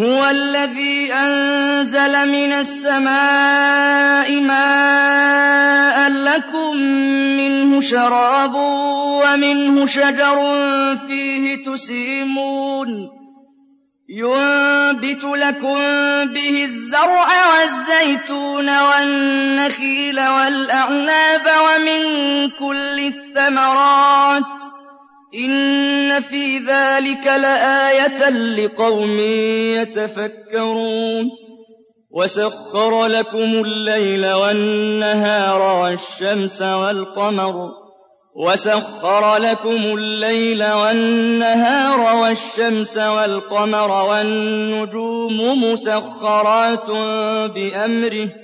هو الذي أنزل من السماء ماء لكم منه شراب ومنه شجر فيه تسيمون. ينبت لكم به الزرع والزيتون والنخيل والأعناب ومن كل الثمرات. إن في ذلك لآية لقوم يتفكرون وسخر لكم الليل والنهار والشمس والقمر وسخر لكم الليل والنهار والشمس والقمر والنجوم مسخرات بأمره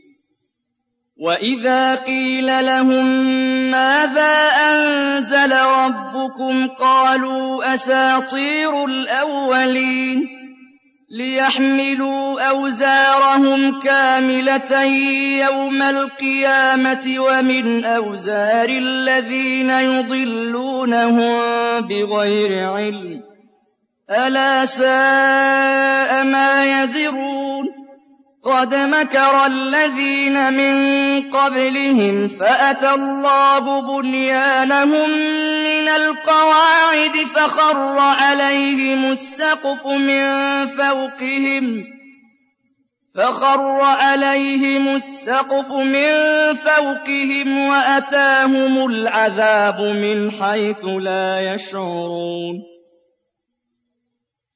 وَإِذَا قِيلَ لَهُم مَّاذَا أَنزَلَ رَبُّكُمْ قَالُوا أَسَاطِيرُ الْأَوَّلِينَ ليحملوا أوزارهم كاملة يوم القيامة ومن أوزار الذين يضلونهم بغير علم ألا ساء ما يزرون قد مكر الذين من قبلهم فأتى الله بنيانهم من القواعد فخر عليهم السقف من فوقهم وأتاهم العذاب من حيث لا يشعرون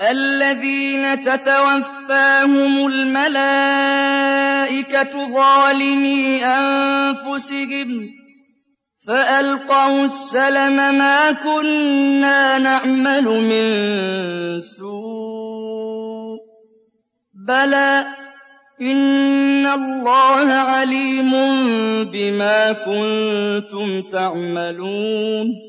الذين تتوفاهم الملائكة ظالمي أنفسهم فألقوا السلم ما كنا نعمل من سوء بلى إن الله عليم بما كنتم تعملون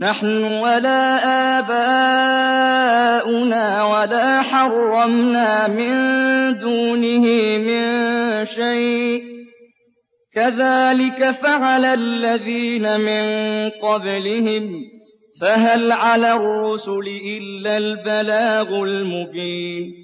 نحن ولا آباؤنا ولا حرمنا من دونه من شيء. كذلك فعل الذين من قبلهم فهل على الرسل إلا البلاغ المبين.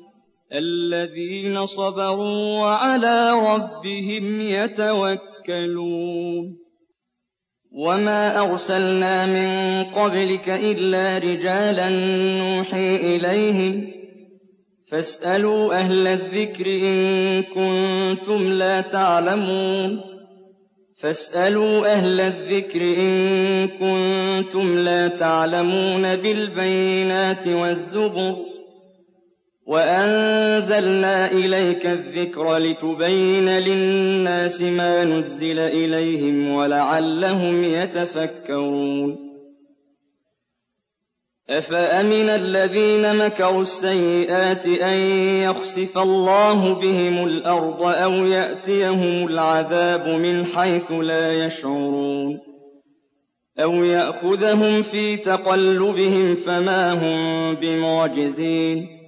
الَّذِينَ صَبَرُوا وَعَلَىٰ رَبِّهِمْ يَتَوَكَّلُونَ. وَمَا أَرْسَلْنَا مِن قَبْلِكَ إِلَّا رِجَالًا نُّوحِي إِلَيْهِمْ ۖ. فَاسْأَلُوا أَهْلَ الذِّكْرِ إِن كُنتُمْ لَا تَعْلَمُونَ. فَاسْأَلُوا أَهْلَ الذِّكْرِ إِن كُنتُمْ لَا تَعْلَمُونَ بِالْبَيِّنَاتِ وَالزُّبُرِ ۗ. وَأَنزَلْنَا إِلَيْكَ الذِّكْرَ لِتُبَيِّنَ لِلنَّاسِ مَا نُزِّلَ إِلَيْهِمْ وَلَعَلَّهُمْ يَتَفَكَّرُونَ. أَفَأَمِنَ الَّذِينَ مَكَرُوا السَّيِّئَاتِ أَن يَخْسِفَ اللَّهُ بِهِمُ الْأَرْضَ أَوْ يَأْتِيَهُمُ الْعَذَابُ مِنْ حَيْثُ لَا يَشْعُرُونَ؟ أَوْ يَأْخُذَهُمْ فِي تَقَلُّبِهِمْ فَمَا هُم بِمُعْجِزِينَ؟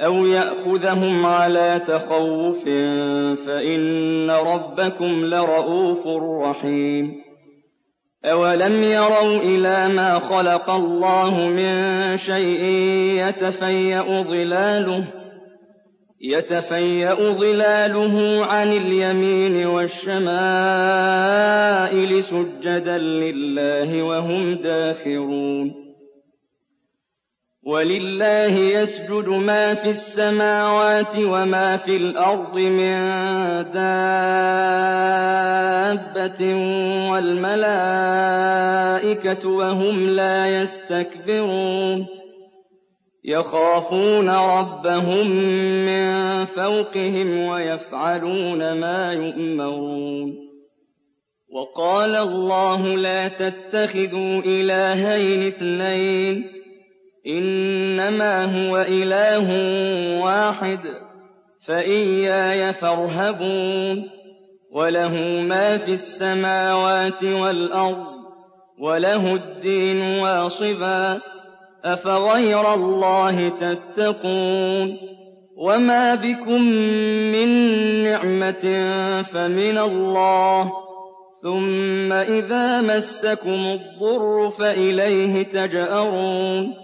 أَوْ يَأْخُذَهُمْ عَلَىٰ تَخَوُّفٍ فَإِنَّ رَبَّكُمْ لَرَءُوفٌ رَّحِيمٌ أَوَلَمْ يَرَوْا إِلَىٰ مَا خَلَقَ اللَّهُ مِن شَيْءٍ يَتَفَيَّأُ ظِلَالُهُ عَنِ الْيَمِينِ وَالشَّمَائِلِ سُجَّدًا لِّلَّهِ وَهُمْ دَاخِرُونَ وَلِلَّهِ يَسْجُدُ مَا فِي السَّمَاوَاتِ وَمَا فِي الْأَرْضِ مِن دَابَّةٍ وَالْمَلَائِكَةُ وَهُمْ لَا يَسْتَكْبِرُونَ. يَخَافُونَ رَبَّهُم مِّن فَوْقِهِمْ وَيَفْعَلُونَ مَا يُؤْمَرُونَ. وَقَالَ اللَّهُ لَا تَتَّخِذُوا إِلَٰهَيْنِ اثْنَيْنِ. إِنَّمَا هُوَ إِلَٰهٌ وَاحِدٌ فَإِيَّايَ فَارْهَبُونِ وَلَهُ مَا فِي السَّمَاوَاتِ وَالْأَرْضِ وَلَهُ الدِّينُ وَاصِبًا أَفَغَيْرَ اللَّهِ تَتَّقُونَ؟ وَمَا بِكُم مِّن نِّعْمَةٍ فَمِنَ اللَّهِ ثُمَّ إِذَا مَسَّكُمُ الضُّرُّ فَإِلَيْهِ تَجْأَرُونَ.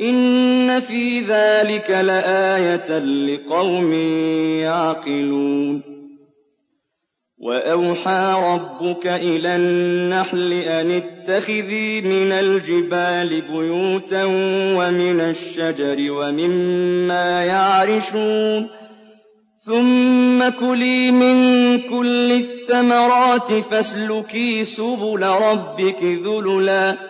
إن في ذلك لآية لقوم يعقلون وأوحى ربك إلى النحل أن اتخذي من الجبال بيوتا ومن الشجر ومما يعرشون ثم كلي من كل الثمرات فاسلكي سبل ربك ذللا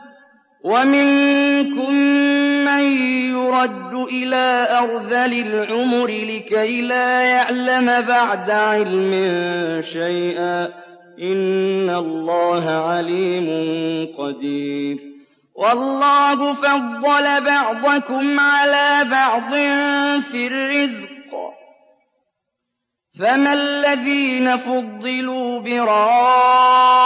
ومنكم من يرد إلى أرذل العمر لكي لا يعلم بعد علم شيئا إن الله عليم قدير. والله فضل بعضكم على بعض في الرزق فما الذين فضلوا براد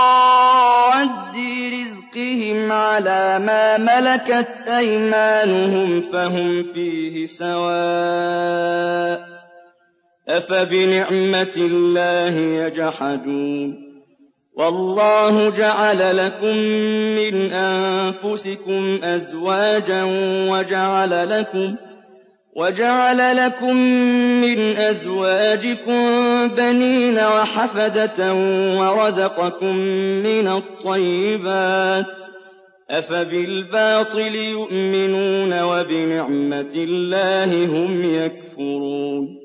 رزقهم على ما ملكت أيمانهم فهم فيه سواء أفبنعمة الله يجحدون والله جعل لكم من أنفسكم أزواجا وجعل لكم وَجَعَلَ لَكُم مِّنْ أَزْوَاجِكُم بَنِينَ وَحَفَدَةً وَرَزَقَكُم مِّنَ الطَّيِّبَاتِ ۚ أَفَبِالْبَاطِلِ يُؤْمِنُونَ وَبِنِعْمَةِ اللَّهِ هُمْ يَكْفُرُونَ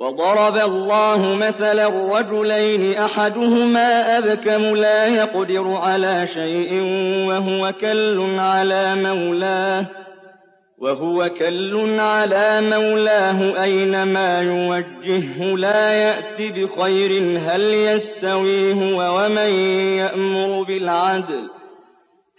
وضرب الله مثلا رجلين أحدهما أبكم لا يقدر على شيء وهو كل على مولاه وهو كل على مولاه أينما يوجهه لا يأت بخير هل يستوي هو ومن يأمر بالعدل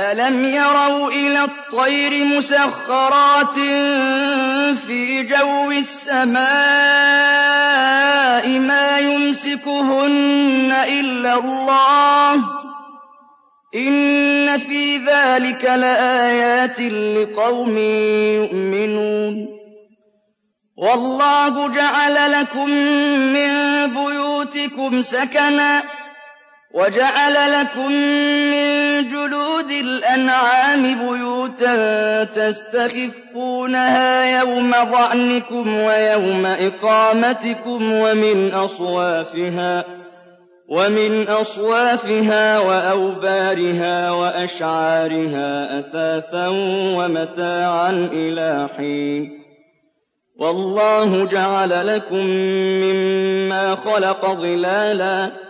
أَلَمْ يَرَوْا إِلَى الطَّيْرِ مُسَخَّرَاتٍ فِي جَوِّ السَّمَاءِ مَا يُمْسِكُهُنَّ إِلَّا اللَّهُ ۗ إِنَّ فِي ذَٰلِكَ لَآيَاتٍ لِّقَوْمٍ يُؤْمِنُونَ وَاللَّهُ جَعَلَ لَكُم مِّن بُيُوتِكُمْ سَكَنًا وَجَعَلَ لَكُم مِّن جُلُودِ الْأَنْعَامِ بُيُوتًا تَسْتَخِفُّونَهَا يَوْمَ ظَعْنِكُمْ وَيَوْمَ إِقَامَتِكُمْ وَمِنْ أَصْوَافِهَا ومن أصوافها وأوبارها وأشعارها أثاثا ومتاعا إلى حين وَاللَّهُ جَعَلَ لَكُم مِّمَّا خَلَقَ ظِلَالًا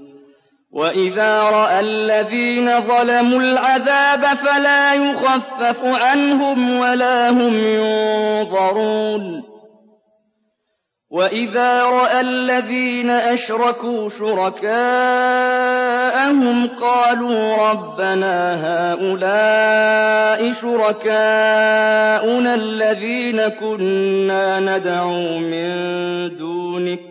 وَإِذَا رَأَى الَّذِينَ ظَلَمُوا الْعَذَابَ فَلَا يُخَفَّفُ عَنْهُمْ وَلَا هُمْ يُنظَرُونَ وَإِذَا رَأَى الَّذِينَ أَشْرَكُوا شُرَكَاءَهُمْ قَالُوا رَبَّنَا هَٰؤُلَاءِ شُرَكَاؤُنَا الَّذِينَ كُنَّا نَدْعُو مِن دُونِكَ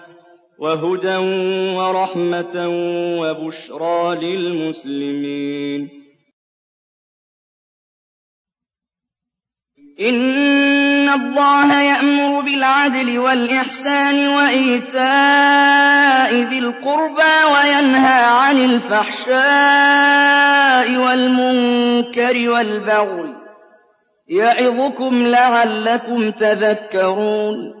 وَهُدًى وَرَحْمَةً وَبُشْرَىٰ لِلْمُسْلِمِينَ. إِنَّ اللَّهَ يَأْمُرُ بِالْعَدْلِ وَالْإِحْسَانِ وَإِيتَاءِ ذِي الْقُرْبَىٰ وَيَنْهَىٰ عَنِ الْفَحْشَاءِ وَالْمُنكَرِ وَالْبَغْيِ ۚ يَعِظُكُمْ لَعَلَّكُمْ تَذَكَّرُونَ.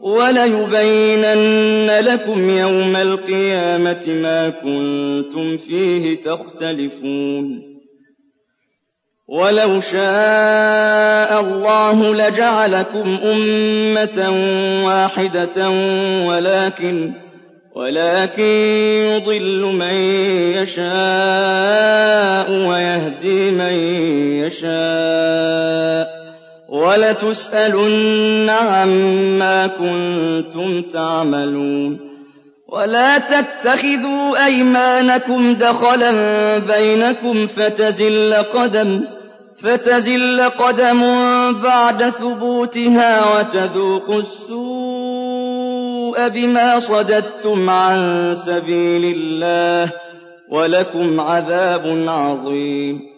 وَلَيُبَيِّنَنَّ لَكُمْ يَوْمَ الْقِيَامَةِ مَا كُنتُمْ فِيهِ تَخْتَلِفُونَ. وَلَوْ شَاءَ اللَّهُ لَجَعَلَكُمْ أُمَّةً وَاحِدَةً وَلَٰكِن ولكن يضل من يشاء ويهدي من يشاء. وَلَتُسْأَلُنَّ عَمَّا كُنتُمْ تَعْمَلُونَ وَلَا تَتَّخِذُوا أَيْمَانَكُمْ دَخَلًا بَيْنَكُمْ فَتَزِلَّ قَدَمٌ فتزل قدم بعد ثبوتها وتذوقوا السوء بما صددتم عن سبيل الله ولكم عذاب عظيم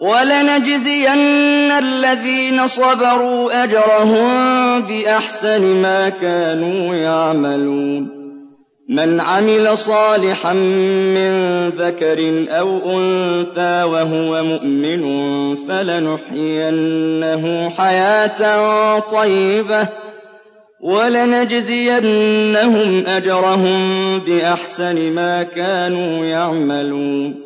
وَلَنَجْزِيَنَّ الَّذِينَ صَبَرُوا أَجْرَهُم بِأَحْسَنِ مَا كَانُوا يَعْمَلُونَ. مَنْ عَمِلَ صَالِحًا مِّن ذَكَرٍ أَوْ أُنثَىٰ وَهُوَ مُؤْمِنٌ فَلَنُحْيِيَنَّهُ حَيَاةً طَيِّبَةً وَلَنَجْزِيَنَّهُمْ أَجْرَهُم بِأَحْسَنِ مَا كَانُوا يَعْمَلُونَ.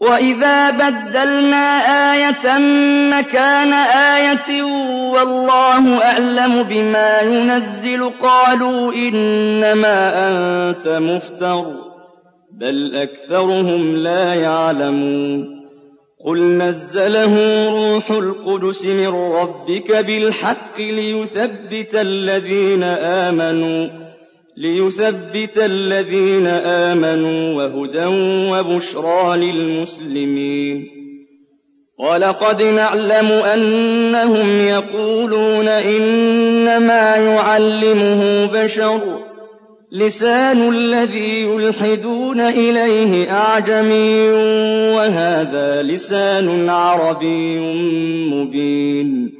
وَإِذَا بَدَّلْنَا آيَةً مَّكَانَ آيَةٍ وَاللَّهُ أَعْلَمُ بِمَا يُنَزِّلُ قَالُوا إِنَّمَا أَنتَ مُفْتَرٍ ۚ بَلْ أَكْثَرُهُمْ لَا يَعْلَمُونَ قُلْ نَزَّلَهُ رُوحُ الْقُدُسِ مِن رَّبِّكَ بِالْحَقِّ لِيُثَبِّتَ الَّذِينَ آمَنُوا لِيُثَبِّتَ الَّذِينَ آمَنُوا وَهُدًى وَبُشْرَىٰ لِلْمُسْلِمِينَ. وَلَقَدْ نَعْلَمُ أَنَّهُمْ يَقُولُونَ إِنَّمَا يُعَلِّمُهُ بَشَرٌ ۗ لِّسَانُ الَّذِي يُلْحِدُونَ إِلَيْهِ أَعْجَمِيٌّ وَهَٰذَا لِسَانٌ عَرَبِيٌّ مُّبِينٌ.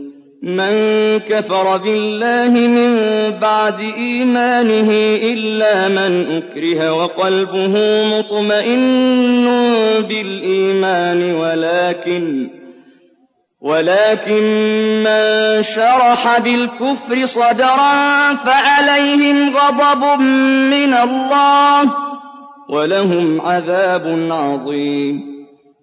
مَن كَفَرَ بِاللَّهِ مِن بَعْدِ إِيمَانِهِ إِلَّا مَنْ أُكْرِهَ وَقَلْبُهُ مُطْمَئِنٌّ بِالْإِيمَانِ وَلَٰكِن ولكن مَّن شَرَحَ بِالْكُفْرِ صَدْرًا فَعَلَيْهِمْ غَضَبٌ مِّنَ اللَّهِ وَلَهُمْ عَذَابٌ عَظِيمٌ.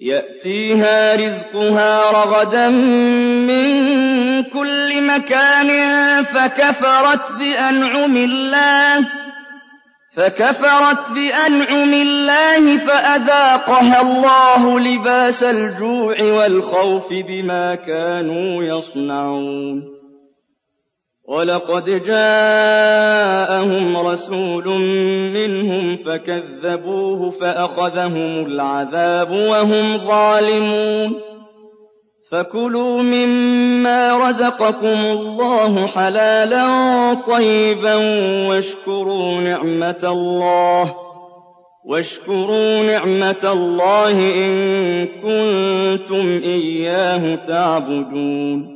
يأتيها رزقها رغدا من كل مكان فكفرت بأنعم الله فكفرت بأنعم الله فأذاقها الله لباس الجوع والخوف بما كانوا يصنعون. وَلَقَدْ جَاءَهُمْ رَسُولٌ مِّنْهُمْ فَكَذَّبُوهُ فَأَخَذَهُمُ الْعَذَابُ وَهُمْ ظَالِمُونَ. فَكُلُوا مِمَّا رَزَقَكُمُ اللَّهُ حَلَالًا طَيِّبًا وَاشْكُرُوا نِعْمَةَ اللَّهِ. واشكروا نعمة الله إن كنتم إياه تعبدون.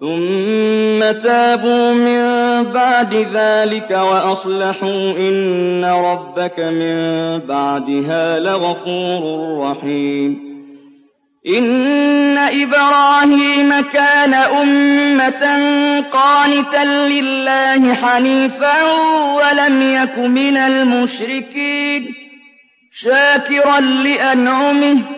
ثم تابوا من بعد ذلك وأصلحوا إن ربك من بعدها لغفور رحيم إن إبراهيم كان أمة قانتا لله حنيفا ولم يك من المشركين شاكرا لأنعمه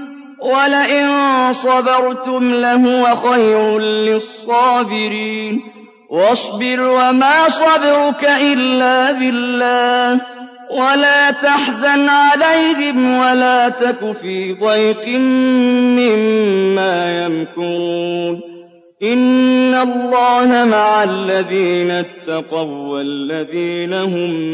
وَلَئِن صَبَرْتُمْ لَهُوَ خَيْرٌ لِّلصَّابِرِينَ. وَاصْبِرْ وَمَا صَبْرُكَ إِلَّا بِاللَّهِ. وَلَا تَحْزَنْ عَلَيْهِمْ وَلَا تَكُ فِي ضَيْقٍ مِّمَّا يَمْكُرُونَ. إِنَّ اللَّهَ مَعَ الَّذِينَ اتَّقَوا وَّالَّذِينَ هُم